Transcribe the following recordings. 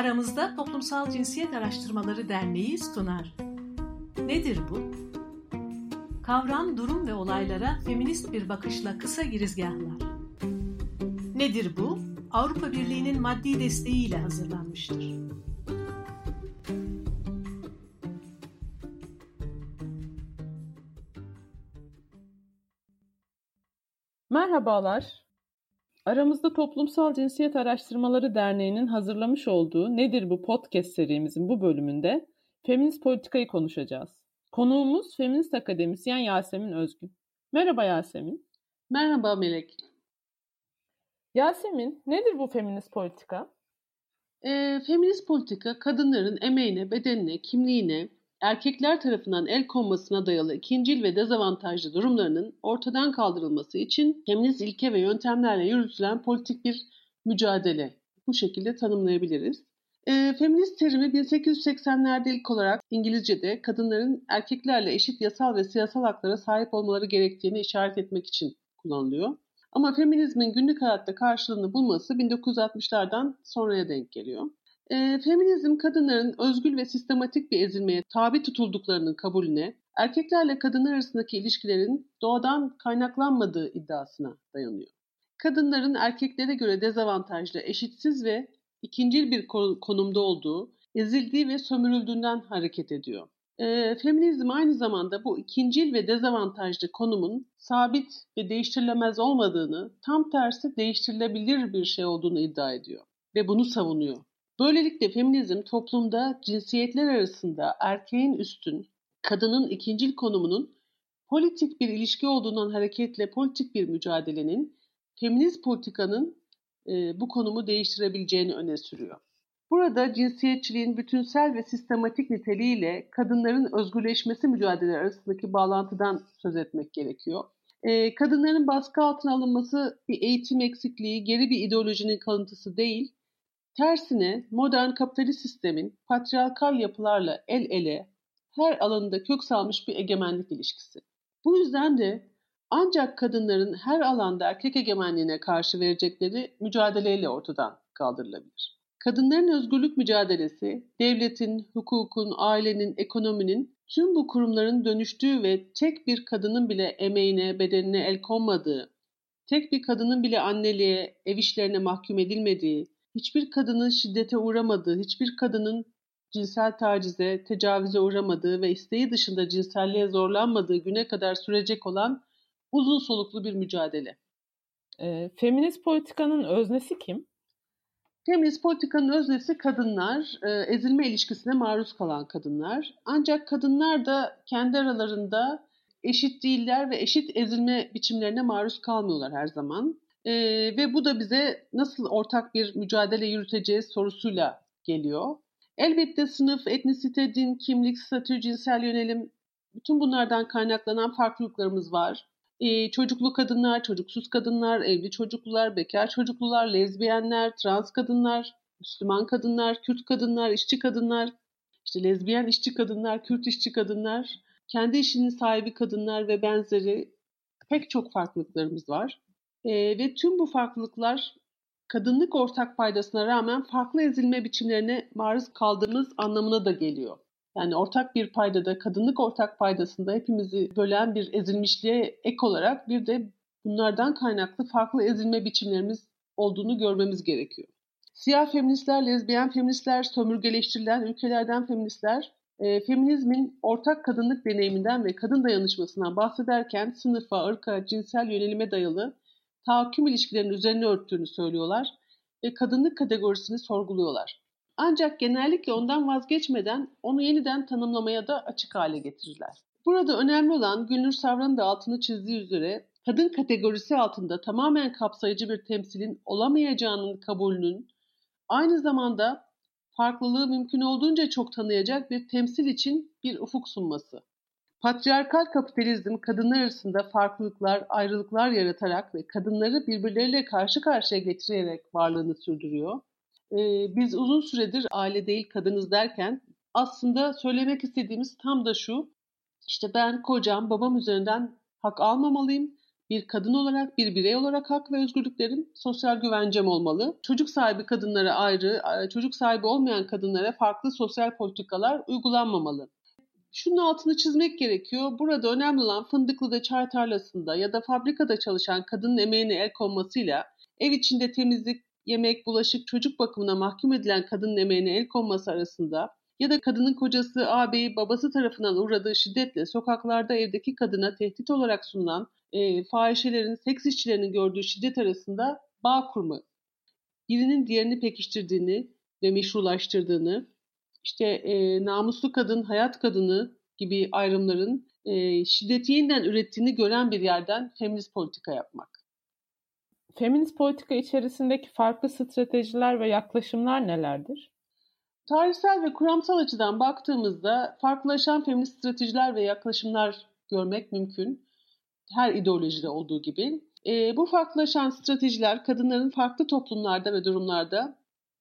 Aramızda Toplumsal Cinsiyet Araştırmaları Derneği sunar. Nedir bu? Kavram, durum ve olaylara feminist bir bakışla kısa girizgahlar. Nedir bu? Avrupa Birliği'nin maddi desteğiyle hazırlanmıştır. Merhabalar. Aramızda Toplumsal Cinsiyet Araştırmaları Derneği'nin hazırlamış olduğu Nedir Bu podcast serimizin bu bölümünde feminist politikayı konuşacağız. Konuğumuz feminist akademisyen Yasemin Özgün. Merhaba Yasemin. Merhaba Melek. Yasemin, nedir bu feminist politika? E, feminist politika kadınların emeğine, bedenine, kimliğine, erkekler tarafından el konmasına dayalı ikincil ve dezavantajlı durumlarının ortadan kaldırılması için feminist ilke ve yöntemlerle yürütülen politik bir mücadele. Bu şekilde tanımlayabiliriz. E, feminist terimi 1880'lerde ilk olarak İngilizce'de kadınların erkeklerle eşit yasal ve siyasal haklara sahip olmaları gerektiğini işaret etmek için kullanılıyor. Ama feminizmin günlük hayatta karşılığını bulması 1960'lardan sonraya denk geliyor. E, feminizm kadınların özgül ve sistematik bir ezilmeye tabi tutulduklarının kabulüne, erkeklerle kadınlar arasındaki ilişkilerin doğadan kaynaklanmadığı iddiasına dayanıyor. Kadınların erkeklere göre dezavantajlı, eşitsiz ve ikincil bir konumda olduğu, ezildiği ve sömürüldüğünden hareket ediyor. E, feminizm aynı zamanda bu ikincil ve dezavantajlı konumun sabit ve değiştirilemez olmadığını, tam tersi değiştirilebilir bir şey olduğunu iddia ediyor ve bunu savunuyor. Böylelikle feminizm toplumda cinsiyetler arasında erkeğin üstün, kadının ikincil konumunun politik bir ilişki olduğundan hareketle politik bir mücadelenin feminist politikanın e, bu konumu değiştirebileceğini öne sürüyor. Burada cinsiyetçiliğin bütünsel ve sistematik niteliğiyle kadınların özgürleşmesi mücadele arasındaki bağlantıdan söz etmek gerekiyor. E, kadınların baskı altına alınması bir eğitim eksikliği, geri bir ideolojinin kalıntısı değil, tersine modern kapitalist sistemin patriarkal yapılarla el ele her alanında kök salmış bir egemenlik ilişkisi. Bu yüzden de ancak kadınların her alanda erkek egemenliğine karşı verecekleri mücadeleyle ortadan kaldırılabilir. Kadınların özgürlük mücadelesi, devletin, hukukun, ailenin, ekonominin tüm bu kurumların dönüştüğü ve tek bir kadının bile emeğine, bedenine el konmadığı, tek bir kadının bile anneliğe, ev işlerine mahkum edilmediği, hiçbir kadının şiddete uğramadığı, hiçbir kadının cinsel tacize, tecavüze uğramadığı ve isteği dışında cinselliğe zorlanmadığı güne kadar sürecek olan uzun soluklu bir mücadele. E, feminist politikanın öznesi kim? Feminist politikanın öznesi kadınlar, e, ezilme ilişkisine maruz kalan kadınlar. Ancak kadınlar da kendi aralarında eşit değiller ve eşit ezilme biçimlerine maruz kalmıyorlar her zaman. E, ve bu da bize nasıl ortak bir mücadele yürüteceğiz sorusuyla geliyor. Elbette sınıf, etnisite, din, kimlik, statü, cinsel yönelim bütün bunlardan kaynaklanan farklılıklarımız var. Ee, çocuklu kadınlar, çocuksuz kadınlar, evli çocuklular, bekar çocuklular, lezbiyenler, trans kadınlar, Müslüman kadınlar, Kürt kadınlar, işçi kadınlar, işte lezbiyen işçi kadınlar, Kürt işçi kadınlar, kendi işinin sahibi kadınlar ve benzeri pek çok farklılıklarımız var. E, ve tüm bu farklılıklar kadınlık ortak paydasına rağmen farklı ezilme biçimlerine maruz kaldığımız anlamına da geliyor. Yani ortak bir paydada, kadınlık ortak paydasında hepimizi bölen bir ezilmişliğe ek olarak bir de bunlardan kaynaklı farklı ezilme biçimlerimiz olduğunu görmemiz gerekiyor. Siyah feministler, lezbiyen feministler, sömürgeleştirilen ülkelerden feministler, e, feminizmin ortak kadınlık deneyiminden ve kadın dayanışmasından bahsederken sınıfa, ırka, cinsel yönelime dayalı tahakküm ilişkilerinin üzerine örttüğünü söylüyorlar ve kadınlık kategorisini sorguluyorlar. Ancak genellikle ondan vazgeçmeden onu yeniden tanımlamaya da açık hale getirirler. Burada önemli olan Gülnur Savran'ın da altını çizdiği üzere kadın kategorisi altında tamamen kapsayıcı bir temsilin olamayacağının kabulünün aynı zamanda farklılığı mümkün olduğunca çok tanıyacak bir temsil için bir ufuk sunması. Patriarkal kapitalizm kadınlar arasında farklılıklar, ayrılıklar yaratarak ve kadınları birbirleriyle karşı karşıya getirerek varlığını sürdürüyor. Ee, biz uzun süredir aile değil kadınız derken aslında söylemek istediğimiz tam da şu. İşte ben kocam, babam üzerinden hak almamalıyım. bir kadın olarak, bir birey olarak hak ve özgürlüklerim, sosyal güvencem olmalı. Çocuk sahibi kadınlara ayrı, e, çocuk sahibi olmayan kadınlara farklı sosyal politikalar uygulanmamalı. Şunun altını çizmek gerekiyor. Burada önemli olan Fındıklı'da çay tarlasında ya da fabrikada çalışan kadının emeğine el konmasıyla ev içinde temizlik, yemek, bulaşık, çocuk bakımına mahkum edilen kadının emeğine el konması arasında ya da kadının kocası, ağabeyi, babası tarafından uğradığı şiddetle sokaklarda evdeki kadına tehdit olarak sunulan e, fahişelerin, seks işçilerinin gördüğü şiddet arasında bağ kurma. Birinin diğerini pekiştirdiğini ve meşrulaştırdığını, işte e, namuslu kadın, hayat kadını gibi ayrımların e, şiddeti yeniden ürettiğini gören bir yerden feminist politika yapmak. Feminist politika içerisindeki farklı stratejiler ve yaklaşımlar nelerdir? Tarihsel ve kuramsal açıdan baktığımızda farklılaşan feminist stratejiler ve yaklaşımlar görmek mümkün. Her ideolojide olduğu gibi. E, bu farklılaşan stratejiler kadınların farklı toplumlarda ve durumlarda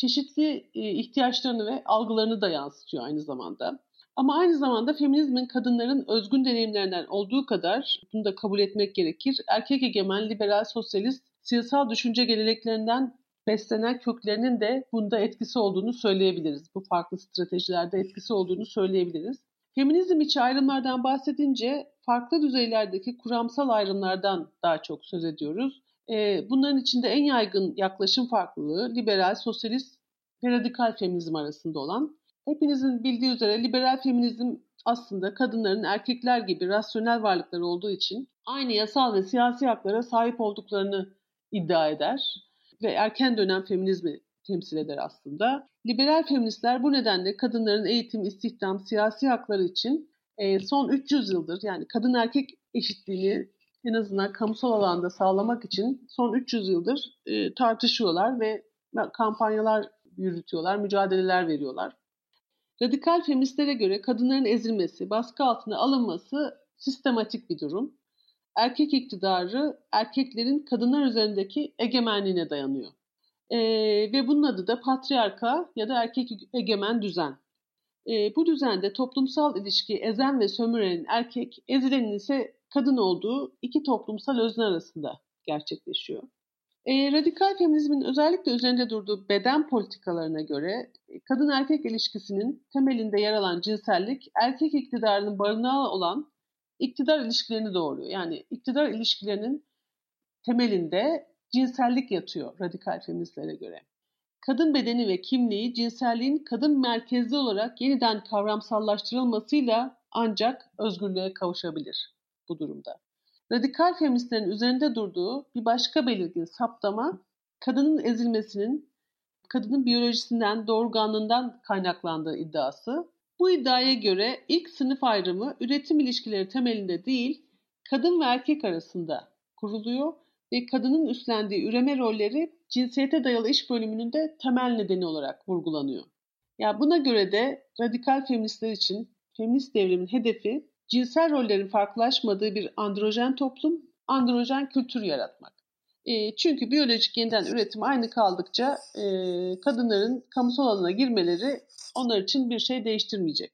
çeşitli e, ihtiyaçlarını ve algılarını da yansıtıyor aynı zamanda. Ama aynı zamanda feminizmin kadınların özgün deneyimlerinden olduğu kadar, bunu da kabul etmek gerekir, erkek egemen, liberal, sosyalist, siyasal düşünce geleneklerinden beslenen köklerinin de bunda etkisi olduğunu söyleyebiliriz. Bu farklı stratejilerde etkisi olduğunu söyleyebiliriz. Feminizm içi ayrımlardan bahsedince farklı düzeylerdeki kuramsal ayrımlardan daha çok söz ediyoruz. Bunların içinde en yaygın yaklaşım farklılığı liberal, sosyalist radikal feminizm arasında olan. Hepinizin bildiği üzere liberal feminizm aslında kadınların erkekler gibi rasyonel varlıklar olduğu için aynı yasal ve siyasi haklara sahip olduklarını iddia eder ve erken dönem feminizmi temsil eder aslında. Liberal feministler bu nedenle kadınların eğitim, istihdam, siyasi hakları için son 300 yıldır yani kadın erkek eşitliğini en azından kamusal alanda sağlamak için son 300 yıldır e, tartışıyorlar ve kampanyalar yürütüyorlar, mücadeleler veriyorlar. Radikal feministlere göre kadınların ezilmesi, baskı altına alınması sistematik bir durum. Erkek iktidarı erkeklerin kadınlar üzerindeki egemenliğine dayanıyor. E, ve bunun adı da patriarka ya da erkek egemen düzen. E, bu düzende toplumsal ilişki ezen ve sömürenin erkek, ezilenin ise kadın olduğu iki toplumsal özne arasında gerçekleşiyor. E, radikal feminizmin özellikle üzerinde durduğu beden politikalarına göre e, kadın erkek ilişkisinin temelinde yer alan cinsellik erkek iktidarının barınağı olan iktidar ilişkilerini doğuruyor. Yani iktidar ilişkilerinin temelinde cinsellik yatıyor radikal feministlere göre. Kadın bedeni ve kimliği cinselliğin kadın merkezli olarak yeniden kavramsallaştırılmasıyla ancak özgürlüğe kavuşabilir bu durumda. Radikal feministlerin üzerinde durduğu bir başka belirgin saptama kadının ezilmesinin kadının biyolojisinden, doğurganlığından kaynaklandığı iddiası. Bu iddiaya göre ilk sınıf ayrımı üretim ilişkileri temelinde değil, kadın ve erkek arasında kuruluyor ve kadının üstlendiği üreme rolleri cinsiyete dayalı iş bölümünün de temel nedeni olarak vurgulanıyor. Ya buna göre de radikal feministler için feminist devrimin hedefi cinsel rollerin farklılaşmadığı bir androjen toplum, androjen kültür yaratmak. E, çünkü biyolojik yeniden üretim aynı kaldıkça e, kadınların kamusal alana girmeleri onlar için bir şey değiştirmeyecek.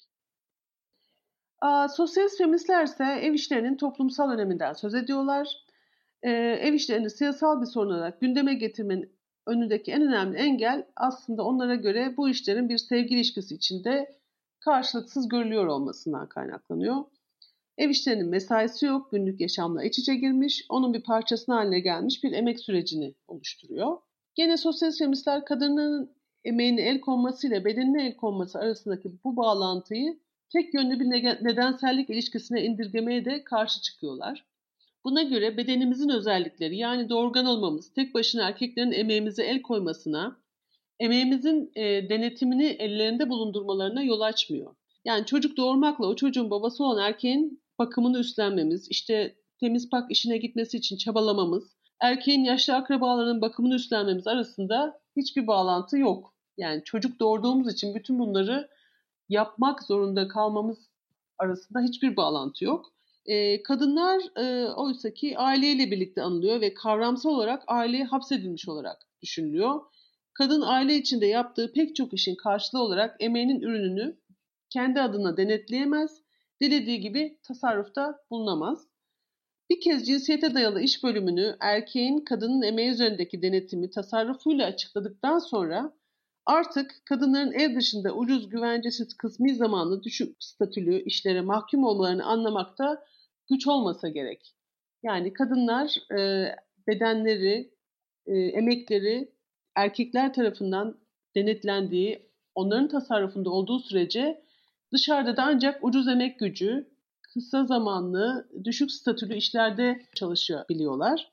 Aa, sosyalist feministler ise ev işlerinin toplumsal öneminden söz ediyorlar. E, ev işlerini siyasal bir sorun olarak gündeme getirmenin önündeki en önemli engel aslında onlara göre bu işlerin bir sevgi ilişkisi içinde karşılıksız görülüyor olmasından kaynaklanıyor. Ev işlerinin mesaisi yok, günlük yaşamla iç içe girmiş, onun bir parçası haline gelmiş bir emek sürecini oluşturuyor. Gene sosyalist feministler kadının emeğine el konmasıyla bedenine el konması arasındaki bu bağlantıyı tek yönlü bir nedensellik ilişkisine indirgemeye de karşı çıkıyorlar. Buna göre bedenimizin özellikleri yani doğurgan olmamız tek başına erkeklerin emeğimize el koymasına, emeğimizin e, denetimini ellerinde bulundurmalarına yol açmıyor. Yani çocuk doğurmakla o çocuğun babası olan erkeğin bakımını üstlenmemiz, işte temiz pak işine gitmesi için çabalamamız, erkeğin yaşlı akrabalarının bakımını üstlenmemiz arasında hiçbir bağlantı yok. Yani çocuk doğurduğumuz için bütün bunları yapmak zorunda kalmamız arasında hiçbir bağlantı yok. E, kadınlar e, oysa ki aileyle birlikte anılıyor ve kavramsal olarak aileye hapsedilmiş olarak düşünülüyor. Kadın aile içinde yaptığı pek çok işin karşılığı olarak emeğinin ürününü kendi adına denetleyemez dilediği gibi tasarrufta bulunamaz. Bir kez cinsiyete dayalı iş bölümünü erkeğin kadının emeği üzerindeki denetimi tasarrufuyla açıkladıktan sonra artık kadınların ev dışında ucuz, güvencesiz, kısmi zamanlı, düşük statülü işlere mahkum olmalarını anlamakta güç olmasa gerek. Yani kadınlar e, bedenleri, e, emekleri erkekler tarafından denetlendiği, onların tasarrufunda olduğu sürece dışarıda da ancak ucuz emek gücü, kısa zamanlı, düşük statülü işlerde çalışabiliyorlar.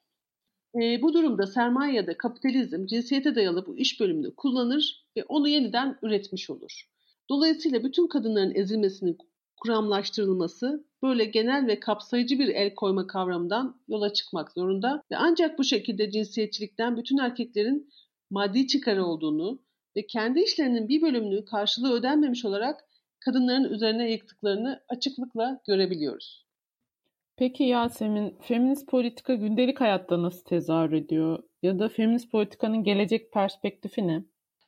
E, bu durumda sermaye ya da kapitalizm cinsiyete dayalı bu iş bölümünü kullanır ve onu yeniden üretmiş olur. Dolayısıyla bütün kadınların ezilmesinin kuramlaştırılması böyle genel ve kapsayıcı bir el koyma kavramından yola çıkmak zorunda ve ancak bu şekilde cinsiyetçilikten bütün erkeklerin maddi çıkarı olduğunu ve kendi işlerinin bir bölümünü karşılığı ödenmemiş olarak kadınların üzerine yıktıklarını açıklıkla görebiliyoruz. Peki Yasemin, feminist politika gündelik hayatta nasıl tezahür ediyor? Ya da feminist politikanın gelecek perspektifi ne?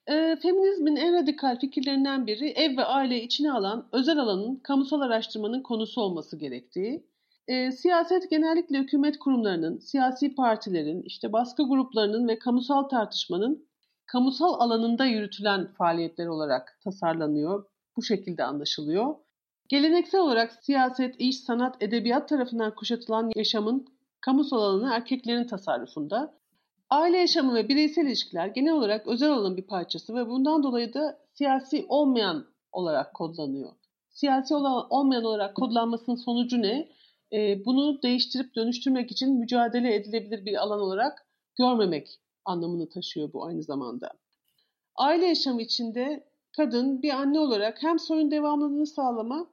E, feminizmin en radikal fikirlerinden biri ev ve aileyi içine alan özel alanın kamusal araştırmanın konusu olması gerektiği. E, siyaset genellikle hükümet kurumlarının, siyasi partilerin, işte baskı gruplarının ve kamusal tartışmanın kamusal alanında yürütülen faaliyetler olarak tasarlanıyor. Bu şekilde anlaşılıyor. Geleneksel olarak siyaset, iş, sanat, edebiyat tarafından kuşatılan yaşamın kamusal alanı erkeklerin tasarrufunda. Aile yaşamı ve bireysel ilişkiler genel olarak özel alanın bir parçası ve bundan dolayı da siyasi olmayan olarak kodlanıyor. Siyasi olmayan olarak kodlanmasının sonucu ne? Ee, bunu değiştirip dönüştürmek için mücadele edilebilir bir alan olarak görmemek anlamını taşıyor bu aynı zamanda. Aile yaşamı içinde kadın bir anne olarak hem soyun devamlılığını sağlama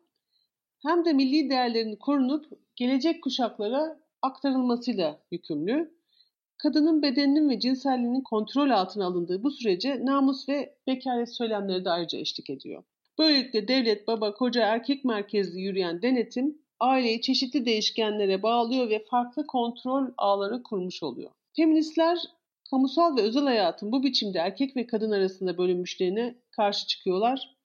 hem de milli değerlerin korunup gelecek kuşaklara aktarılmasıyla yükümlü. Kadının bedeninin ve cinselliğinin kontrol altına alındığı bu sürece namus ve bekaret söylemleri de ayrıca eşlik ediyor. Böylelikle devlet, baba, koca, erkek merkezli yürüyen denetim aileyi çeşitli değişkenlere bağlıyor ve farklı kontrol ağları kurmuş oluyor. Feministler kamusal ve özel hayatın bu biçimde erkek ve kadın arasında bölünmüşlerine karşı çıkıyorlar.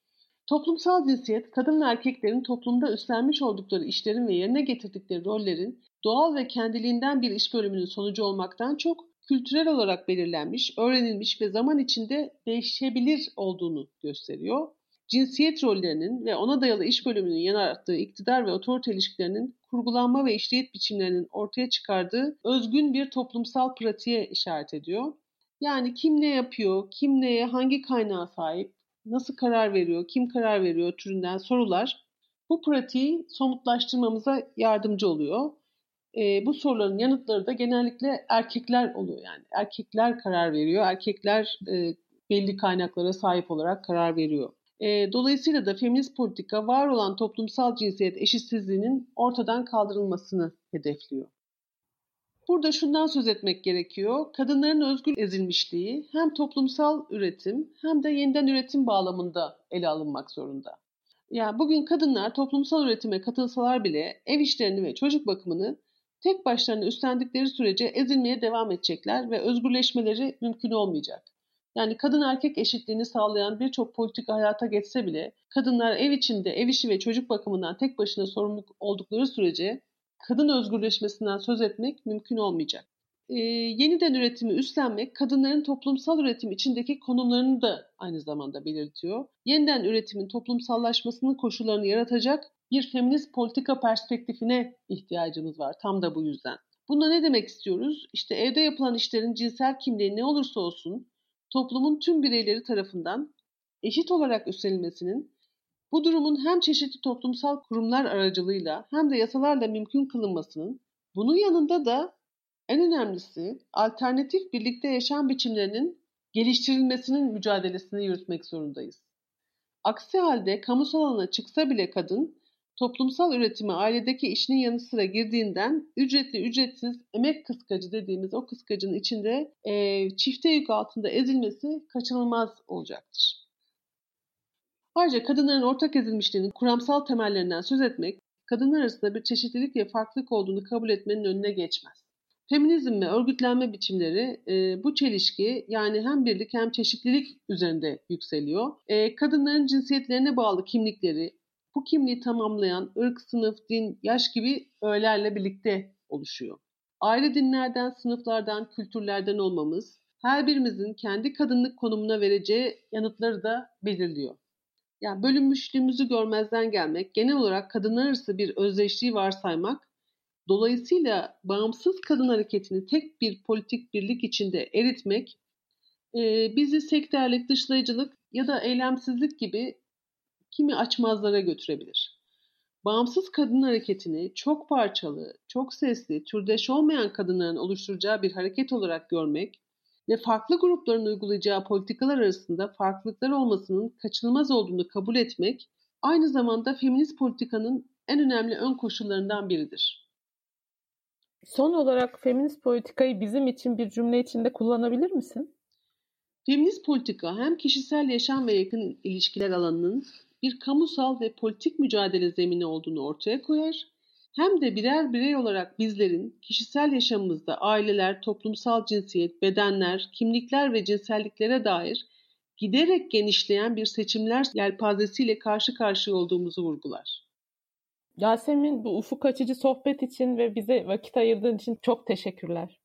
Toplumsal cinsiyet, kadın ve erkeklerin toplumda üstlenmiş oldukları işlerin ve yerine getirdikleri rollerin doğal ve kendiliğinden bir iş bölümünün sonucu olmaktan çok kültürel olarak belirlenmiş, öğrenilmiş ve zaman içinde değişebilir olduğunu gösteriyor. Cinsiyet rollerinin ve ona dayalı iş bölümünün yarattığı iktidar ve otorite ilişkilerinin kurgulanma ve işleyit biçimlerinin ortaya çıkardığı özgün bir toplumsal pratiğe işaret ediyor. Yani kim ne yapıyor, kim neye, hangi kaynağa sahip, nasıl karar veriyor, kim karar veriyor türünden sorular bu pratiği somutlaştırmamıza yardımcı oluyor. E, bu soruların yanıtları da genellikle erkekler oluyor yani. Erkekler karar veriyor, erkekler e, belli kaynaklara sahip olarak karar veriyor. E, dolayısıyla da feminist politika var olan toplumsal cinsiyet eşitsizliğinin ortadan kaldırılmasını hedefliyor. Burada şundan söz etmek gerekiyor. Kadınların özgür ezilmişliği hem toplumsal üretim hem de yeniden üretim bağlamında ele alınmak zorunda. Yani bugün kadınlar toplumsal üretime katılsalar bile ev işlerini ve çocuk bakımını tek başlarına üstlendikleri sürece ezilmeye devam edecekler ve özgürleşmeleri mümkün olmayacak. Yani kadın erkek eşitliğini sağlayan birçok politika hayata geçse bile kadınlar ev içinde ev işi ve çocuk bakımından tek başına sorumlu oldukları sürece kadın özgürleşmesinden söz etmek mümkün olmayacak. Ee, yeniden üretimi üstlenmek kadınların toplumsal üretim içindeki konumlarını da aynı zamanda belirtiyor. Yeniden üretimin toplumsallaşmasının koşullarını yaratacak bir feminist politika perspektifine ihtiyacımız var tam da bu yüzden. Bunda ne demek istiyoruz? İşte evde yapılan işlerin cinsel kimliği ne olursa olsun toplumun tüm bireyleri tarafından eşit olarak üstlenilmesinin bu durumun hem çeşitli toplumsal kurumlar aracılığıyla hem de yasalarla mümkün kılınmasının, bunun yanında da en önemlisi alternatif birlikte yaşam biçimlerinin geliştirilmesinin mücadelesini yürütmek zorundayız. Aksi halde kamusal alana çıksa bile kadın, toplumsal üretime ailedeki işinin yanı sıra girdiğinden ücretli ücretsiz emek kıskacı dediğimiz o kıskacın içinde e, çifte yük altında ezilmesi kaçınılmaz olacaktır. Ayrıca kadınların ortak ezilmişliğinin kuramsal temellerinden söz etmek, kadınlar arasında bir çeşitlilik ve farklılık olduğunu kabul etmenin önüne geçmez. Feminizm ve örgütlenme biçimleri e, bu çelişki yani hem birlik hem çeşitlilik üzerinde yükseliyor. E, kadınların cinsiyetlerine bağlı kimlikleri, bu kimliği tamamlayan ırk, sınıf, din, yaş gibi öğelerle birlikte oluşuyor. Ayrı dinlerden, sınıflardan, kültürlerden olmamız her birimizin kendi kadınlık konumuna vereceği yanıtları da belirliyor. Yani bölünmüşlüğümüzü görmezden gelmek, genel olarak kadınlar arası bir özdeşliği varsaymak, dolayısıyla bağımsız kadın hareketini tek bir politik birlik içinde eritmek, e, bizi sektörlük, dışlayıcılık ya da eylemsizlik gibi kimi açmazlara götürebilir. Bağımsız kadın hareketini çok parçalı, çok sesli, türdeş olmayan kadınların oluşturacağı bir hareket olarak görmek ve farklı grupların uygulayacağı politikalar arasında farklılıklar olmasının kaçınılmaz olduğunu kabul etmek aynı zamanda feminist politikanın en önemli ön koşullarından biridir. Son olarak feminist politikayı bizim için bir cümle içinde kullanabilir misin? Feminist politika hem kişisel yaşam ve yakın ilişkiler alanının bir kamusal ve politik mücadele zemini olduğunu ortaya koyar hem de birer birey olarak bizlerin kişisel yaşamımızda aileler, toplumsal cinsiyet, bedenler, kimlikler ve cinselliklere dair giderek genişleyen bir seçimler yelpazesiyle karşı karşıya olduğumuzu vurgular. Yasemin bu ufuk açıcı sohbet için ve bize vakit ayırdığın için çok teşekkürler.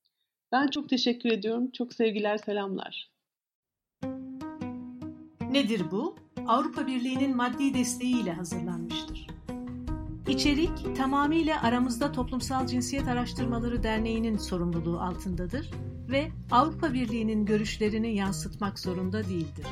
Ben çok teşekkür ediyorum. Çok sevgiler, selamlar. Nedir bu? Avrupa Birliği'nin maddi desteğiyle hazırlanmıştır. İçerik tamamıyla Aramızda Toplumsal Cinsiyet Araştırmaları Derneği'nin sorumluluğu altındadır ve Avrupa Birliği'nin görüşlerini yansıtmak zorunda değildir.